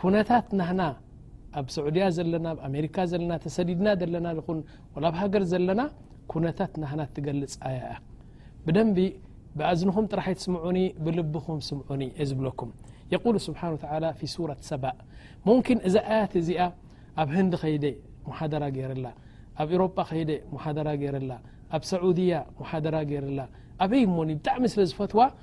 ኩነታት ናህና ኣብ ስዑድያ ዘለና ኣብ ኣሜሪካ ዘለና ተሰዲድና ዘለና ንኹን ወላ ኣብ ሃገር ዘለና ኩነታት ናህና እትገልጽ ኣያ እያ ብደንቢ ብኣዝንኹም ጥራሕ ኣይትስምዑኒ ብልብኹም ስምዑኒ እየ ዝብለኩም የቁሉ ስብሓን ተላ ፊ ሱረት ሰባእ ሙምኪን እዛ ኣያት እዚኣ ኣብ ህንዲ ኸይደ ሙሓደራ ገይረላ ኣብ ኤሮጳ ኸይደ ሙሓደራ ገይረላ ኣብ ሰዑድያ ሙሓደራ ገይረላ ኣበይ እሞኒ ብጣዕሚ ስለ ዝፈትዋ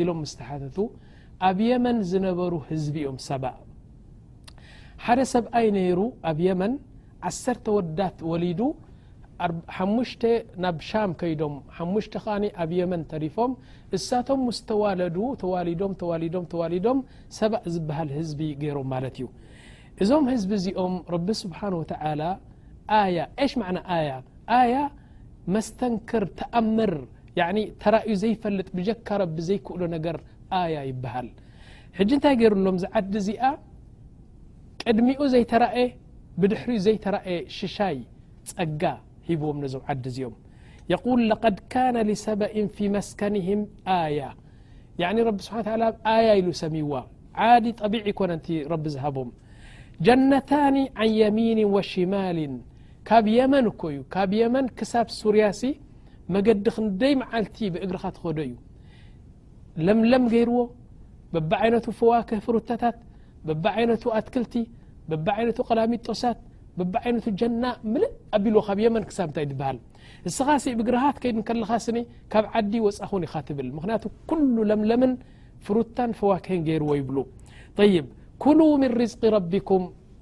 ኢሎም ምስ ተሓተቱ ኣብ የመን ዝነበሩ ህዝቢ እዮም ሳባእ ሓደ ሰብኣይ ነይሩ ኣብ የመን ዓሰርተ ወዳት ወሊዱ ሓሙሽተ ናብ ሻም ከይዶም ሓሙሽተ ከኣ ኣብ የመን ተሪፎም እሳቶም ምስ ተዋለዱ ተዋሊዶም ተዋሊዶም ተዋሊዶም ሰባእ ዝበሃል ህዝቢ ገይሮም ማለት እዩ እዞም ህዝቢ እዚኦም ረቢ ስብሓን ወተላ ኣያ ሽ ማዕና ኣያ ኣያ መስተንክር ተኣምር ያኒ ተራእዩ ዘይፈልጥ ብጀካ ረቢ ዘይክእሎ ነገር ኣያ ይበሃል ሕጂ እንታይ ገይሩሎም እዚ ዓዲ እዚኣ ቅድሚኡ ዘይተራእየ ብድሕሪኡ ዘይተራእየ ሽሻይ ጸጋ ሂብዎም ነዞም ዓዲ እዚኦም የቁል ለቀድ ካነ ሊሰበእን ፊ መስከንህም ኣያ ያኒ ረቢ ስብሓን ታላ ኣያ ኢሉ ሰሚዋ ዓዲ ጠቢዒ ኮነንቲ ረቢ ዝሃቦም ጀነታኒ ዓን የሚንን ወሽማልን ካብ የመን እኮ እዩ ካብ የመን ክሳብ ሱርያሲ መገዲ ክንደይ መዓልቲ ብእግርኻ ትኸዶ እዩ ለምለም ገይርዎ በብዓይነቱ ፈዋክህ ፍሩተታት በብዓይነቱ ኣትክልቲ በብዓይነቱ ቀላሚጦሳት በብዓይነቱ ጀና ምልእ ኣቢልዎ ካብ የመን ክሳብ እንታይ ዝበሃል እስኻ ሲ ብግርሃ ትከይድ ከለኻ ስኒ ካብ ዓዲ ወፃኹን ኢኻ ትብል ምክንያቱ ኩሉ ለምለምን ፍሩታን ፈዋክህን ገይርዎ ይብሉ ይብ ኩሉ ምን ርዝቂ ረቢኩም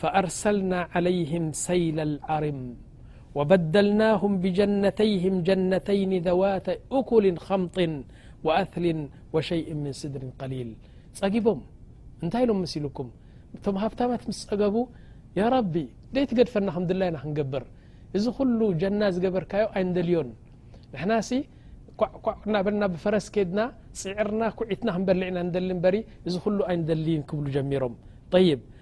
ፈኣርሰልና ዓለይህም ሰይለ ልዓርም ወበደልናሁም ብጀነተይህም ጀነተይን ዘዋተ እኩልን ኸምጥን ወኣትልን ወሸይእን ምን ስድርን ቀሊል ጸጊቦም እንታይ ኢሎም መሲሉኩም እቶም ሃብታማት ምስ ጸገቡ ያ ረቢ ደይትገድፈና ከም ድላይና ክንገብር እዚ ኩሉ ጀና ዝገበርካዮ ኣይንደልዮን ንሕና ሲ ቋዕቋዕ እናበልና ብፈረስ ኬድና ፅዕርና ኩዒትና ክንበልዕ ኢና ንደሊ እምበሪ እዚ ኩሉ ኣይንደልይን ክብሉ ጀሚሮም ይብ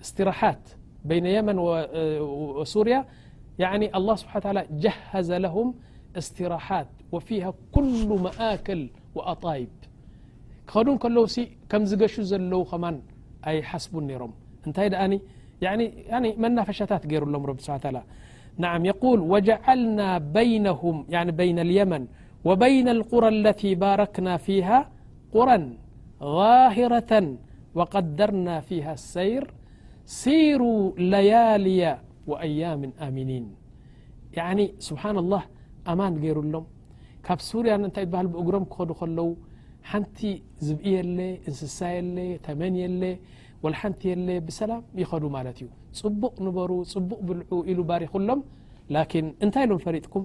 استراحات بين يمن وسوريا يعني الله سبحان و عل جهز لهم استراحات وفيها كل مكل و أطايب خዱ كلو كم زشو زلو م اي حسب نرم يعني يعني منافشتات جير لم رب سبحا و تعلى نعم يقول و جعلنا بينهم يعني بين اليمن وبين القرى التي باركنا فيها ቁረን ዛሂረተን ወቀደርና ፊሃ ሰይር ሲሩ ለያልያ ወኣያምን ኣሚኒን ያኒ ስብሓን ላህ ኣማን ገይሩሎም ካብ ሱርያ ንእንታይ ይበሃል ብእግሮም ክኸዱ ከለዉ ሓንቲ ዝብኢ የለ እንስሳ የለ ተመን የለ ወልሓንቲ የለ ብሰላም ይኸዱ ማለት እዩ ፅቡቕ ንበሩ ፅቡቕ ብልዑ ኢሉ ባሪኹሎም ላኪን እንታይ ኢሎም ፈሪጥኩም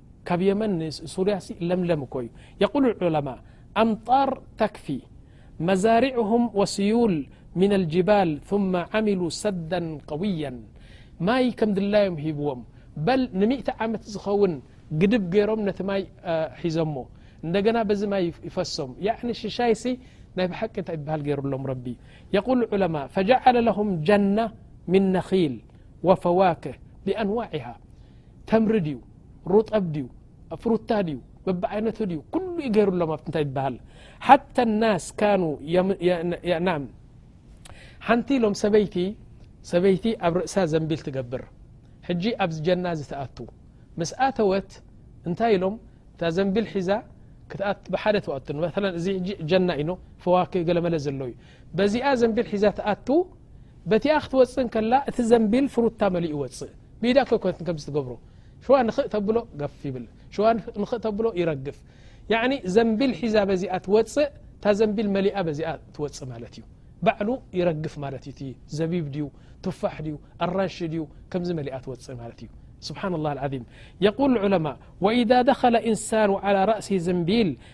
كب يمن سورياسي لملم كي يقول العلماء أمطار تكفي مزارعهم و سيول من الجبال ثم عملوا سدا قويا ماي كم دلايم هبوم بل نمئت عمت زخون قدب جيرم نت مي حزمه ندنا بزي مي يفسم يعني ايسي ይ بحቂ ل ير ሎم رب يقول العلماء فجعل لهم جنة من نخيل و فواكه بأنواعها ተምሪ ድዩ ሩጠብ ድዩ ፍሩታ ድዩ በብዓይነቱ ድዩ ኩሉ እዩ ገይሩሎም ኣብቲ እንታይ ይበሃል ሓታ ናስ ካኑ ናም ሓንቲ ኢሎም ሰበይቲ ሰበይቲ ኣብ ርእሳ ዘንቢል ትገብር ሕጂ ኣብዚ ጀና እዚ ትኣቱ ምስ ኣተወት እንታይ ኢሎም እታ ዘንቢል ሒዛ ክትኣ ብሓደ ተዋት መ እዚ ጀና ኢኖ ፈዋክ ገለመለ ዘሎ እዩ በዚኣ ዘንቢል ሒዛ ትኣቱ በቲኣ ክትወፅእ እንከላ እቲ ዘንቢል ፍሩታ መሊኡ ይወፅእ ብኢዳ ከይኮነት ከምዚ ትገብሮ ሸዋ ንክእ ተብሎ ገፍ ይብል ሸዋ ንክእ ተብሎ ይረግፍ ያዕኒ ዘንቢል ሒዛ በዚኣ ትወፅእ እታ ዘንቢል መሊኣ በዚኣ ትወፅእ ማለት እዩ ባዕሉ ይረግፍ ማለት እዩ እቲ ዘቢብ ድዩ ቱፋሕ ድዩ ኣራንሺ ድዩ ከምዚ መሊኣ ትወፅእ ማለት እዩ ስብሓን ላ ዓም የቁል ዑለማ ወኢዛ ደኸለ ኢንሳኑ ዓላ ራእሲ ዝንቢል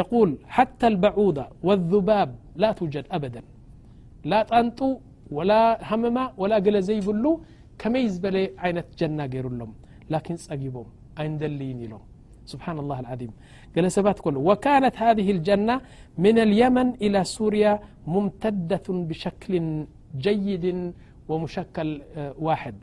يقول حتى البعوض والذباب لا توجد أبدا لا طنط ولا همم ولا قل زيبل كمي زبل عينة جنة ير ሎم لكن ፀقبم أيندلين إلم سبحان الله العظيم ل سبت كل وكانت هذه الجنة من اليمن إلى سوريا ممتدة بشكل جيد و مشكل واحد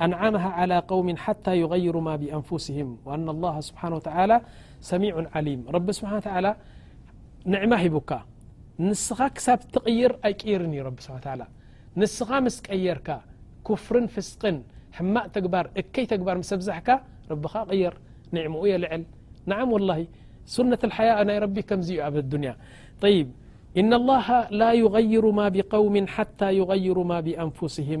أنعمها على قوم حتى يغيرو ما بانفسهمنالله سبانهوتالى سميع عليم رب سبحان تعلى نعم هبك نسኻ كسب تقير ኣيقير ر سح لى نسኻ مس ቀيرك كفر فسق حمء تግبر እكي قر مس بزحك رب ير نعم يلعل نع والله سنة الحياة ي رب كمز الدني طي إن الله لا يغير ما بقوم حتى يغير ما بأنفسهم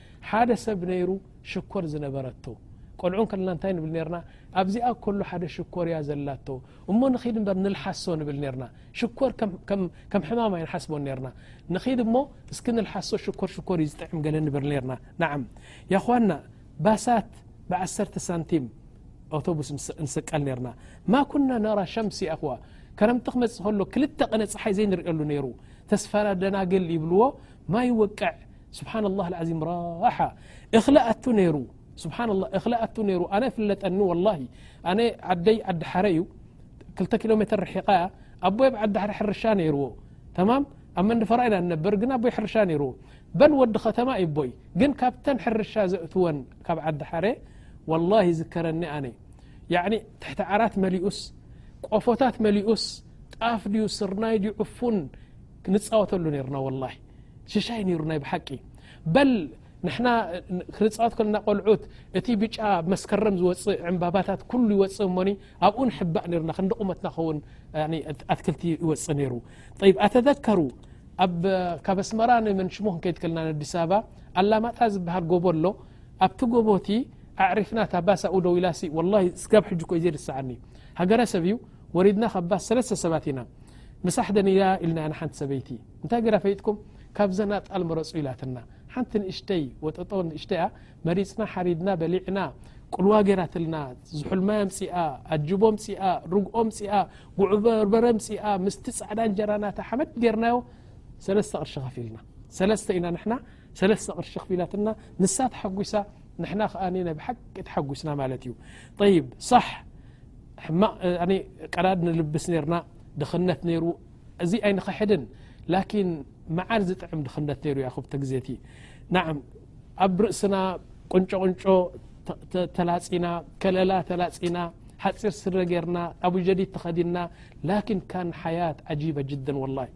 ሓደ ሰብ ነይሩ ሽኮር ዝነበረቶ ቆልዑ ከለና እንታይ ንብል ነርና ኣብዚኣ ከሎ ሓደ ሽኮር እያ ዘላቶ እሞ ንኺድ እምበር ንልሓሶ ንብል ነርና ሽኮር ከም ሕማም ኣይንሓስቦን ነርና ንኺድ እሞ እስኪ ንልሓሶ ሽኮር ሽኮር እዩ ዝጥዕም ገለ ንብል ነርና ንዓም ያኳና ባሳት ብዓሰርተ ሳንቲም ኣውቶቡስ ንስቀል ነርና ማኩና ነራ ሸምሲ ኣኹዋ ከረምቲ ክመፅ ከሎ ክልተ ቕነ ፀሓይ ዘይንሪኦሉ ነይሩ ተስፋና ደናግል ይብልዎ ማይ ወቅዕ ስብሓና ላه ዓዚም ራሓ እኽሊ ኣቱ ነይሩ ስብሓ ላ እኽሊ ኣቱ ነይሩ ኣነ ፍለጠኒ ወላ ኣነ ዓደይ ዓዲ ሓረ እዩ ክልተ ኪሎ ሜትር ርሒቓ እያ ኣቦይ ኣብ ዓዲ ሓረ ሕርሻ ነይርዎ ተማም ኣብ መንድፈራ ኢና ንነበር ግን ኣቦይ ሕርሻ ነይርዎ በል ወዲ ኸተማ እዩ ቦይ ግን ካብተን ሕርሻ ዘእትወን ካብ ዓዲ ሓረ ወላ ዝከረኒ ኣነ ያዕኒ ትሕቲ ዓራት መሊኡስ ቆፎታት መሊኡስ ጣፍ ድዩ ስርናይ ድዩ ዕፉን ክንጻወተሉ ነርና ወላሂ ሽሻይ ነይሩ ናይ ብሓቂ በል ንሕና ክንጻወት ከለና ቆልዑት እቲ ብጫ መስከረም ዝወፅእ ዕምባባታት ኩሉ ይወፅእ እሞኒ ኣብኡ ንሕባእ ነርና ክንዲ ቁመትና ኸውን ኣትክልቲ ይወፅእ ነይሩ ይብ ኣተዘከሩ ኣብ ካብ ኣስመራ ንመንሽሞ ክንከይድ ከለና ንኣዲስ ኣበባ ኣላማጣ ዝበሃል ጎቦ ኣሎ ኣብቲ ጎቦቲ ኣዕሪፍና እታ ባስ ኣብኡ ደው ኢላሲ ወላ ስጋብ ሕጂ ኮይ ዘይርስዓኒ ሃገረሰብ እዩ ወሪድና ካብ ባስ ሰለስተ ሰባት ኢና ምሳሕ ደንያ ኢልና ኢና ሓንቲ ሰበይቲ እንታይ ገራ ፈይጥኩም ካብዘን ኣጣል መረፁ ኢላትና ሓንቲ ንእሽተይ ወጠጦ ንእሽተያ መሪፅና ሓሪድና በሊዕና ቁልዋ ገራትልና ዝሑልማያ ምፅኣ ኣጅቦ ምፅኣ ርግኦ ምፅኣ ጉዑ በርበረ ምፅኣ ምስቲ ፃዕዳ እንጀራናታ ሓመድ ገርናዮ ሰለስተ ቅርሺ ከፊልና ሰለስተ ኢና ንሕና ሰለስተ ቅርሺ ኣኽፊላትና ንሳ ተሓጒሳ ንሕና ከኣ ናይ ብሓቂ ተሓጒስና ማለት እዩ ጠይብ ሳሕ ሕማቕ ቀዳድ ንልብስ ነርና ድኽነት ነይሩ እዚ ኣይንኸሕድን ላኪን መዓር ዝጥዕም ድኽነት ነይሩ ያ ክብቲ ግዜ እቲ ናዓም ኣብ ርእስና ቁንጮ ቁንጮ ተላጺና ከለላ ተላጺና ሓጺር ስረ ገርና ኣቡጀዲድ ተኸዲና ላኪን ካን ሓያት ዓጂባ ጅደን ወላሂ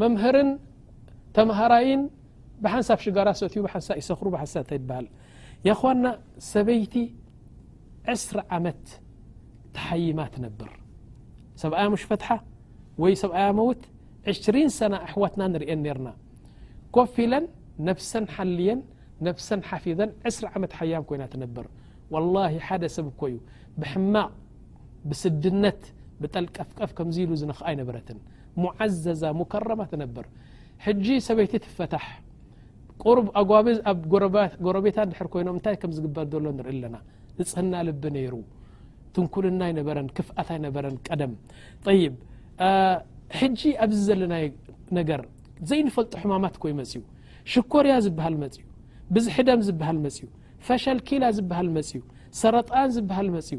መምህርን ተምሃራይን ብሓንሳብ ሽጋራ ሰትዩ ብሓንሳ ይሰክሩ ብሓንሳ ታይ ይበሃል ያኳና ሰበይቲ ዕስራ ዓመት ተሓይማ ትነብር ሰብኣያ ሙሽ ፈትሓ ወይ ሰብኣያ መውት ዕሽሪን ሰና ኣሕዋትና ንርእን ነርና ኮፍ ኢለን ነብሰን ሓልየን ነብሰን ሓፊዘን ዕስራ ዓመት ሓያም ኮይና ትነብር ወላሂ ሓደ ሰብ እኮ እዩ ብሕማቕ ብስድነት ብጠልቀፍቀፍ ከምዚ ኢሉ ዝነክኣ ኣይነበረትን ሙዓዘዛ ሙከረማ ትነብር ሕጂ ሰበይቲ ትፈታሕ ቁሩብ ኣጓብዝ ኣብ ጎረቤታ ድሕር ኮይኖም እንታይ ከም ዝግበር ዘሎ ንርኢ ኣለና ንጽህና ልቢ ነይሩ ትንኩልና ኣይነበረን ክፍኣት ኣይነበረን ቀደም ጠይብ ሕጂ ኣብዚ ዘለና ነገር ዘይንፈልጡ ሕማማት ኮይ መፅዩ ሽኮርያ ዝበሃል መፅዩ ብዝሒ ደም ዝበሃል መፅዩ ፈሸል ኪላ ዝበሃል መፅዩ ሰረጣን ዝበሃል መፅዩ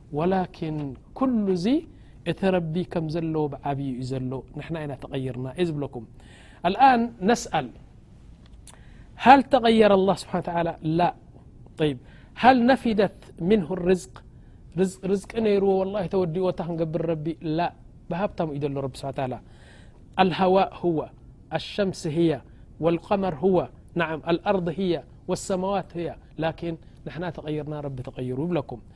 ولكن كل ز ت ربي كم زلو بعبي ዩ ل نحن ن تغيرن زبلكم الآن نسأل هل تغير الله سبحان و تعلى ل ط هل نفذت منه الرزق رزق نيرو والله تودئ ت قبر رب ل بهبتم ዩ رب سحا على الهواء هو الشمس هي والقمر هو ع الأرض هي والسماوات هي لكن نحنا تغيرنا رب تغيرا يبلكم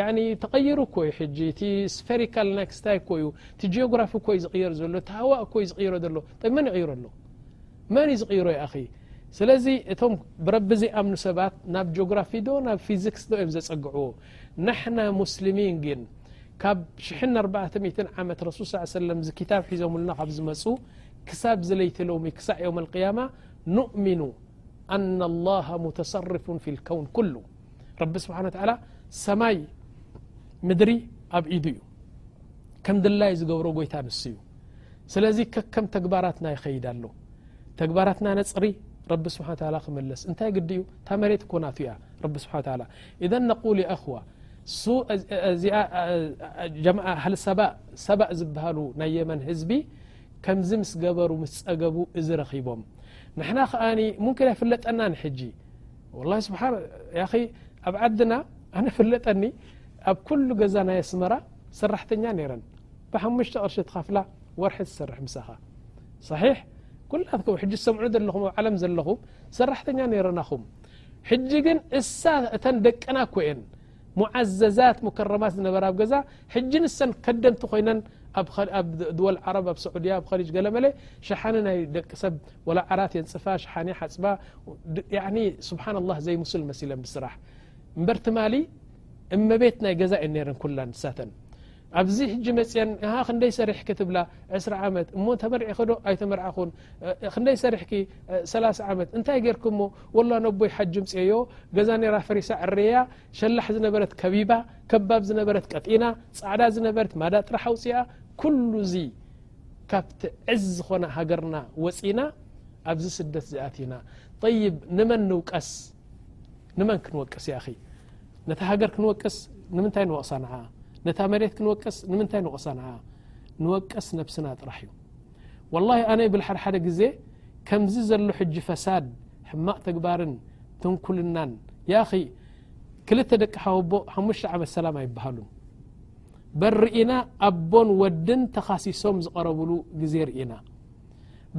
ያኒ ተቀይሩ እኮ እዩ ሕጂ እቲ ስፈሪካል ናይ ክስታይ እኮ እዩ እቲ ጂኦግራፊ እኮ እዩ ዝቅየር ዘሎ እቲ ሃዋእ እኮ እዩ ዝቅይሮ ዘሎ ጠ መን ይቅይሮ ኣሎ መን እዩ ዝቅይሮ ይኣኺ ስለዚ እቶም ብረቢ ዘይኣምኑ ሰባት ናብ ጂኦግራፊ ዶ ናብ ፊዚክስ ዶ እዮም ዘጸግዕዎ ናሕና ሙስሊሚን ግን ካብ ሽሕን ኣርባዕተ ሚእትን ዓመት ረሱል ስ ሰለም እዚ ክታብ ሒዞምልና ካብ ዝመፁ ክሳብ ዝለይቲ ሎሚ ክሳዕ ዮም ኣልቅያማ ኑእሚኑ ኣና ላሃ ሙተሰርፉን ፊ ልከውን ኩሉ ረቢ ስብሓን ወተላ ሰማይ ምድሪ ኣብ ኢዱ እዩ ከም ድላይ ዝገብሮ ጎይታ ንሱ እዩ ስለዚ ከከም ተግባራትና ይኸይድ ኣሎ ተግባራትና ነፅሪ ረቢ ስብሓ ላ ክመለስ እንታይ ግዲ እዩ እታ መሬት ኮናቱ እያ ረቢ ስብሓ ላ እዘ ነቁል የእኽዋ ዚጀማሃ ሰባእ ዝበሃሉ ናይ የመን ህዝቢ ከምዚ ምስ ገበሩ ምስ ፀገቡ እዚ ረኺቦም ንሕና ከኣ ሙንኪን ኣይፍለጠናን ሕጂ ወላ ስብሓ ያኺ ኣብ ዓድና ኣነ ፍለጠኒ ኣብ ኩሉ ገዛ ናይ ኣስመራ ሰራሕተኛ ነይረን ብሓሙሽተ ቅርሺ ትኸፍላ ወርሒ ትሰርሕ ምሳኻ صሒሕ ኩላትኩም ሕጂ ዝሰምዑ ዘለኹም ኣብ ዓለም ዘለኹም ሰራሕተኛ ነይረናኹም ሕጂ ግን እሳ እተን ደቅና ኮ እየን ሙዓዘዛት ሙከረማት ዝነበራ ኣብ ገዛ ሕጂ ንሰን ከደምቲ ኮይነን ኣብ ድወል ዓረብ ኣብ ሰዑድያ ኣብ ኸሊጅ ገለመለ ሸሓኒ ናይ ደቂ ሰብ ወላ ዓራት የንፅፋ ሸሓኒ ይሓፅባ ስብሓን ላህ ዘይምስል መሲለን ብስራሕ እምበር ትማሊ እመቤት ናይ ገዛ እየን ነይረን ኩላ ንሳተን ኣብዚ ሕጂ መጽየን ኣሃ ክንደይ ሰሪሕኪ ትብላ ዕስራ ዓመት እሞ ተመርዒኺ ዶ ኣይተመርዓኹን ክንደይ ሰሪሕኪ ሰላሳ ዓመት እንታይ ጌርኪ እሞ ወላ ነቦይ ሓጂ ኣምጽኤዮ ገዛ ኔራ ፈሪሳ ዕርየያ ሸላሕ ዝነበረት ከቢባ ከባብ ዝነበረት ቀጢና ጻዕዳ ዝነበርት ማዳ ጥራሕ ኣውጺኣ ኩሉ እዚ ካብቲ ዕዝ ዝኾና ሃገርና ወጺና ኣብዚ ስደት እዚ ኣቲና ጠይብ ንመን ንውቀስ ንመን ክንወቅስ ያኣኺ ነታ ሃገር ክንወቅስ ንምንታይ ንወቕሳ ንዓኣ ነታ መሬት ክንወቅስ ንምንታይ ንቕሳ ንዓኣ ንወቅስ ነብስና ጥራሕ እዩ ወላሂ ኣነ ይብል ሓደ ሓደ ግዜ ከምዚ ዘሎ ሕጂ ፈሳድ ሕማቕ ተግባርን ትንኩልናን ያኺ ክልተ ደቂ ሓወቦ ሓሙሽተ ዓመት ሰላም ኣይበሃሉን በል ርኢና ኣቦን ወድን ተኻሲሶም ዝቐረብሉ ግዜ ርኢና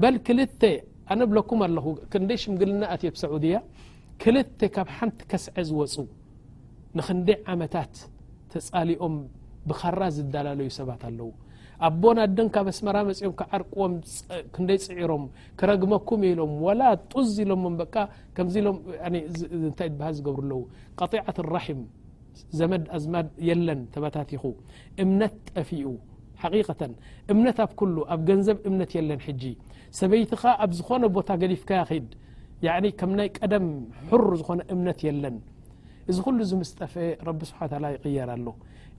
በል ክልተ ኣነ ብለኩም ኣለኹ ክንደይ ሽምግልና ኣትየ ብ ሰዑድያ ክልተ ካብ ሓንቲ ከስዐ ዝወጹ ንኽንደይ ዓመታት ተጻሊኦም ብኻራ ዝደላለዩ ሰባት ኣለዉ። ኣቦን ኣደን ካብ ኣስመራ መጺኦም ክዓርቅዎም ክንደይ ጽዒሮም ክረግመኩም እዩ ኢሎም ወላ ጡዝ ኢሎሞም በቃ ከምዚ ኢሎም እንታይ በሃል ዝገብሩ ኣለዉ ቀጢዓት ራሒም ዘመድ ኣዝማድ የለን ተበታቲኹ እምነት ጠፊኡ ሓቂቀተን እምነት ኣብ ኩሉ ኣብ ገንዘብ እምነት የለን ሕጂ ሰበይትኻ ኣብ ዝኾነ ቦታ ገዲፍካያ ኺድ ያዕኒ ከም ናይ ቀደም ሑር ዝኾነ እምነት የለን እዚ ኩሉ እዚ ምስ ጠፍአ ረቢ ስብሓ ታላ ይቕየር ኣሎ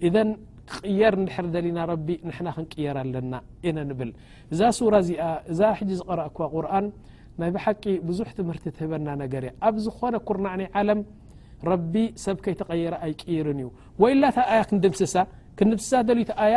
እዘን ክቕየር እንድሕር ደሊና ረቢ ንሕና ክንቅየር ኣለና እነ ንብል እዛ ሱራ እዚኣ እዛ ሕጂ ዝቐረእኩዋ ቁርን ናይ ብሓቂ ብዙሕ ትምህርቲ ትህበና ነገር እያ ኣብ ዝኾነ ኩርናዕ ናይ ዓለም ረቢ ሰብ ከይተቐየረ ኣይቅይርን እዩ ወኢላ እታ ኣያ ክንድምስሳ ክንድምስሳ ደልዩ ቲ ኣያ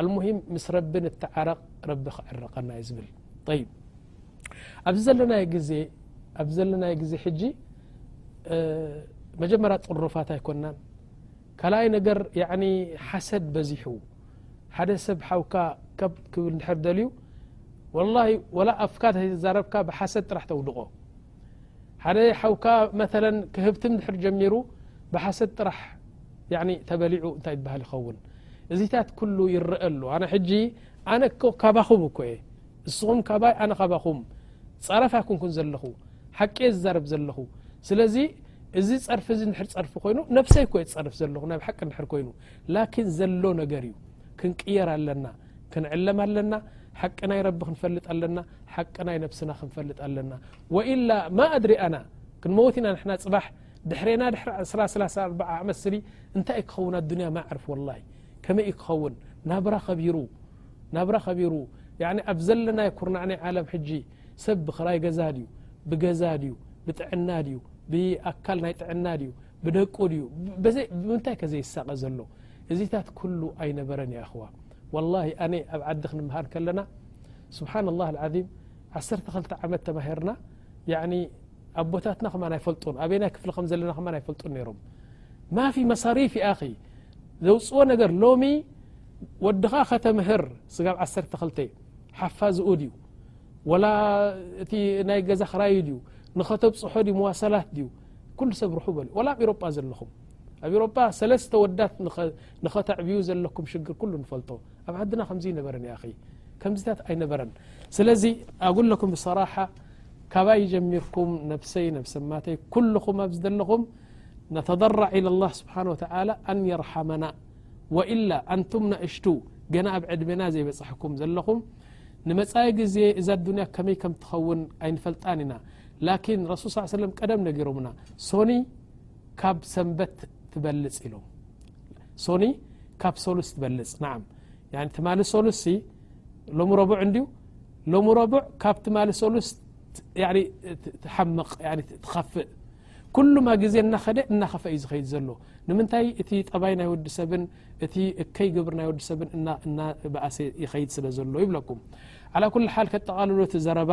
ኣልሙሂም ምስ ረቢ ንተዓረቅ ረቢ ክዕረቀና እዩ ዝብል ጠይብ ኣብዚ ዘለናዮ ግዜ ኣብዚ ዘለናዮ ግዜ ሕጂ መጀመርያ ጥሩፋት ኣይኮናን ካልኣይ ነገር ያዕኒ ሓሰድ በዚሑ ሓደ ሰብ ሓውካ ከብ ክብል እንድሕር ደልዩ ወላሂ ወላ ኣፍካ ተይዛረብካ ብሓሰድ ጥራሕ ተውድቖ ሓደ ሓውካ መለ ክህብቲ ድር ጀሚሩ ብሓሰት ጥራሕ ተበሊዑ እታይ በሃል ይኸውን እዚታት ኩሉ ይረአ ኣሉ ኣነ ሕጂ ኣነ ካባኹም እኮ እየ እስኹም ካባይ ኣነ ካባኹም ጸረፍ ኣይኩንኩን ዘለኹ ሓቂ እየ ዝዛርብ ዘለኹ ስለዚ እዚ ጸርፊ እዚ ድር ጸርፊ ኮይኑ ነብሰይ ኮ እየ ዝጸርፍ ዘለኹ ናይ ሓቂ ድር ኮይኑ ላኪን ዘሎ ነገር እዩ ክንቅየር ኣለና ክንዕለም ኣለና ሓቂ ናይ ረቢ ክንፈልጥ ኣለና ሓቂ ናይ ነብስና ክንፈልጥ ኣለና ወኢላ ማ ኣድሪ ኣና ክንመውት ኢና ንሕና ፅባሕ ድሕሬና ድሕሪ ዕስራ ስላሳ ኣርባዓ ዓመት ስሊ እንታይ እዩ ክኸውን ኣዱንያ ማዕርፍ ወላሂ ከመይ እዩ ክኸውን ናብራ ከቢሩ ናብራ ከቢሩ ያኒ ኣብ ዘለናዮ ኩርናዕናይ ዓለም ሕጂ ሰብ ብክራይ ገዛ ድዩ ብገዛ ድዩ ብጥዕና ድዩ ብኣካል ናይ ጥዕና ድዩ ብደቁ ድዩ ብምንታይ ከዘይሳቐ ዘሎ እዚታት ኩሉ ኣይነበረን ያኣኽዋ ዋላሂ ኣነ ኣብ ዓዲ ክንምሃር ከለና ስብሓንላህ ኣልዓዚም ዓሰርተ ክልተ ዓመት ተማሂርና ያዕኒ ኣቦታትና ከማን ኣይፈልጡን ኣበየናይ ክፍሊ ከም ዘለና ከማን ኣይፈልጡን ነይሮም ማፊ መሳሪፍ ይኣኺ ዘውፅዎ ነገር ሎሚ ወድኻ ከተምህር ስጋብ ዓሰርተ ክልተ ሓፋ ዝኡ ድዩ ወላ እቲ ናይ ገዛ ክራዩ ድዩ ንኸተብፅሖ ድዩ መዋሰላት ድዩ ኩሉ ሰብ ርሑ በሉ ወላ ኣብ ኤሮጳ ዘለኹም ኣብ ኤሮፓ ሰለስተ ወዳት ንኸተዕብዩ ዘለኩም ሽግር ኩሉ ንፈልጦ ኣብ ዓድና ከምዚ ነበረን ያ ከምዚታት ኣይነበረን ስለዚ ኣጉለኩም ብሰራሓ ካባይ ጀሚርኩም ነብሰይ ነብሰማተይ ኩልኹም ኣብ ዝደለኹም ነተضራዕ ኢለ ላ ስብሓን ወተላ ኣን የርሓመና ወኢላ ኣንቱም ናእሽቱ ገና ኣብ ዕድሜና ዘይበፅሐኩም ዘለኹም ንመፃኢ ግዜ እዛ ኣዱንያ ከመይ ከም ትኸውን ኣይንፈልጣን ኢና ላኪን ረሱል ስ ሰለም ቀደም ነጊሮምና ሶኒ ካብ ሰንበት ትበልፅ ኢሎም ሶኒ ካብ ሶሉስ ትበልፅ ናዓም ያን ትማሊ ሶሉስ ሎሚ ረቡዕ እንድዩ ሎሚ ረቡዕ ካብ ትማሊ ሶሉስ ትሓምቕ ትኸፍእ ኩሉማ ግዜ እናኸደ እናኸፈ እዩ ዝኸይድ ዘሎ ንምንታይ እቲ ጠባይ ናይ ወዲ ሰብን እቲ እከይ ግብሪ ናይ ወዲ ሰብን እናበኣሰ ይኸይድ ስለ ዘሎ ይብለኩም ዓላ ኩሉ ሓል ከጠቓልሎቲ ዘረባ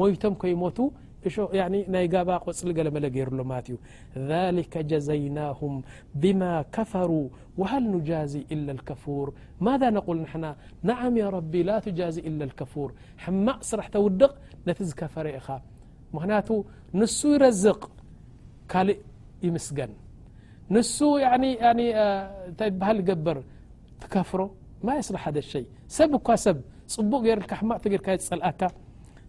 ሞይቶም ከይሞቱ ናይ ጋባ ቆፅሊ ገለመለ ገይሩሎም ማለት እዩ ذሊከ ጀዘይናሁም ብማ ከፈሩ ወሃል ኑጃዚ ኢላ ልከፉር ማذ ነቁል ንሕና ንዓም ያ ረቢ ላ ትጃዚ ኢላ ልከፉር ሕማቕ ስራሕ ተውድቕ ነቲ ዝከፈረ ኢኻ ምክንያቱ ንሱ ይረዝቕ ካልእ ይምስገን ንሱ እንታይ ይበሃል ይገብር ትከፍሮ ማ የስልሓ ደ ሸይ ሰብ እኳ ሰብ ፅቡቕ ገይሩልካ ሕማቕ ተገይርካ ዝፀልኣካ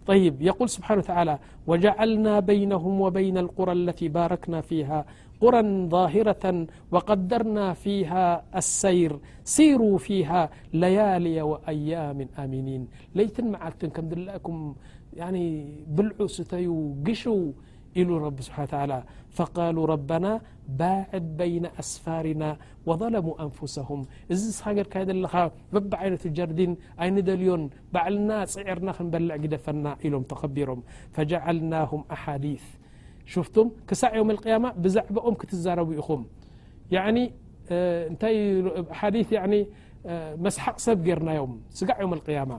طيب يقول سبحانه و تعالى وجعلنا بينهم وبين القرى التي باركنا فيها قرى ظاهرة و قدرنا فيها السير سيروا فيها ليالي وأيام آمنين ليت معتنكمدلأكم يعني بلعوا ستيو جشوا ل رب سبحا و تعلى فقالوا ربنا باعد بين أسفرنا وظلموا أنفسهم እዚ رካ ل بب عينة جرد يندليን بعلنا سعرና نበلع جدفن إلم تخبሮም فجعلناهم أحاديث شفتم كሳع يوم القيام بزعبم كتزرب ኢኹم يعن ث مسحق ሰب رናيم يوم القيامة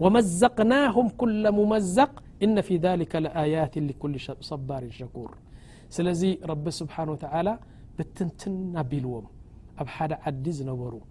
ومزقناهم كل ممزق إن في ذلك لآيات لكل صبار شكور سلذي رب سبحانه و تعالى بتنتن بلوم أب حد عد زنبر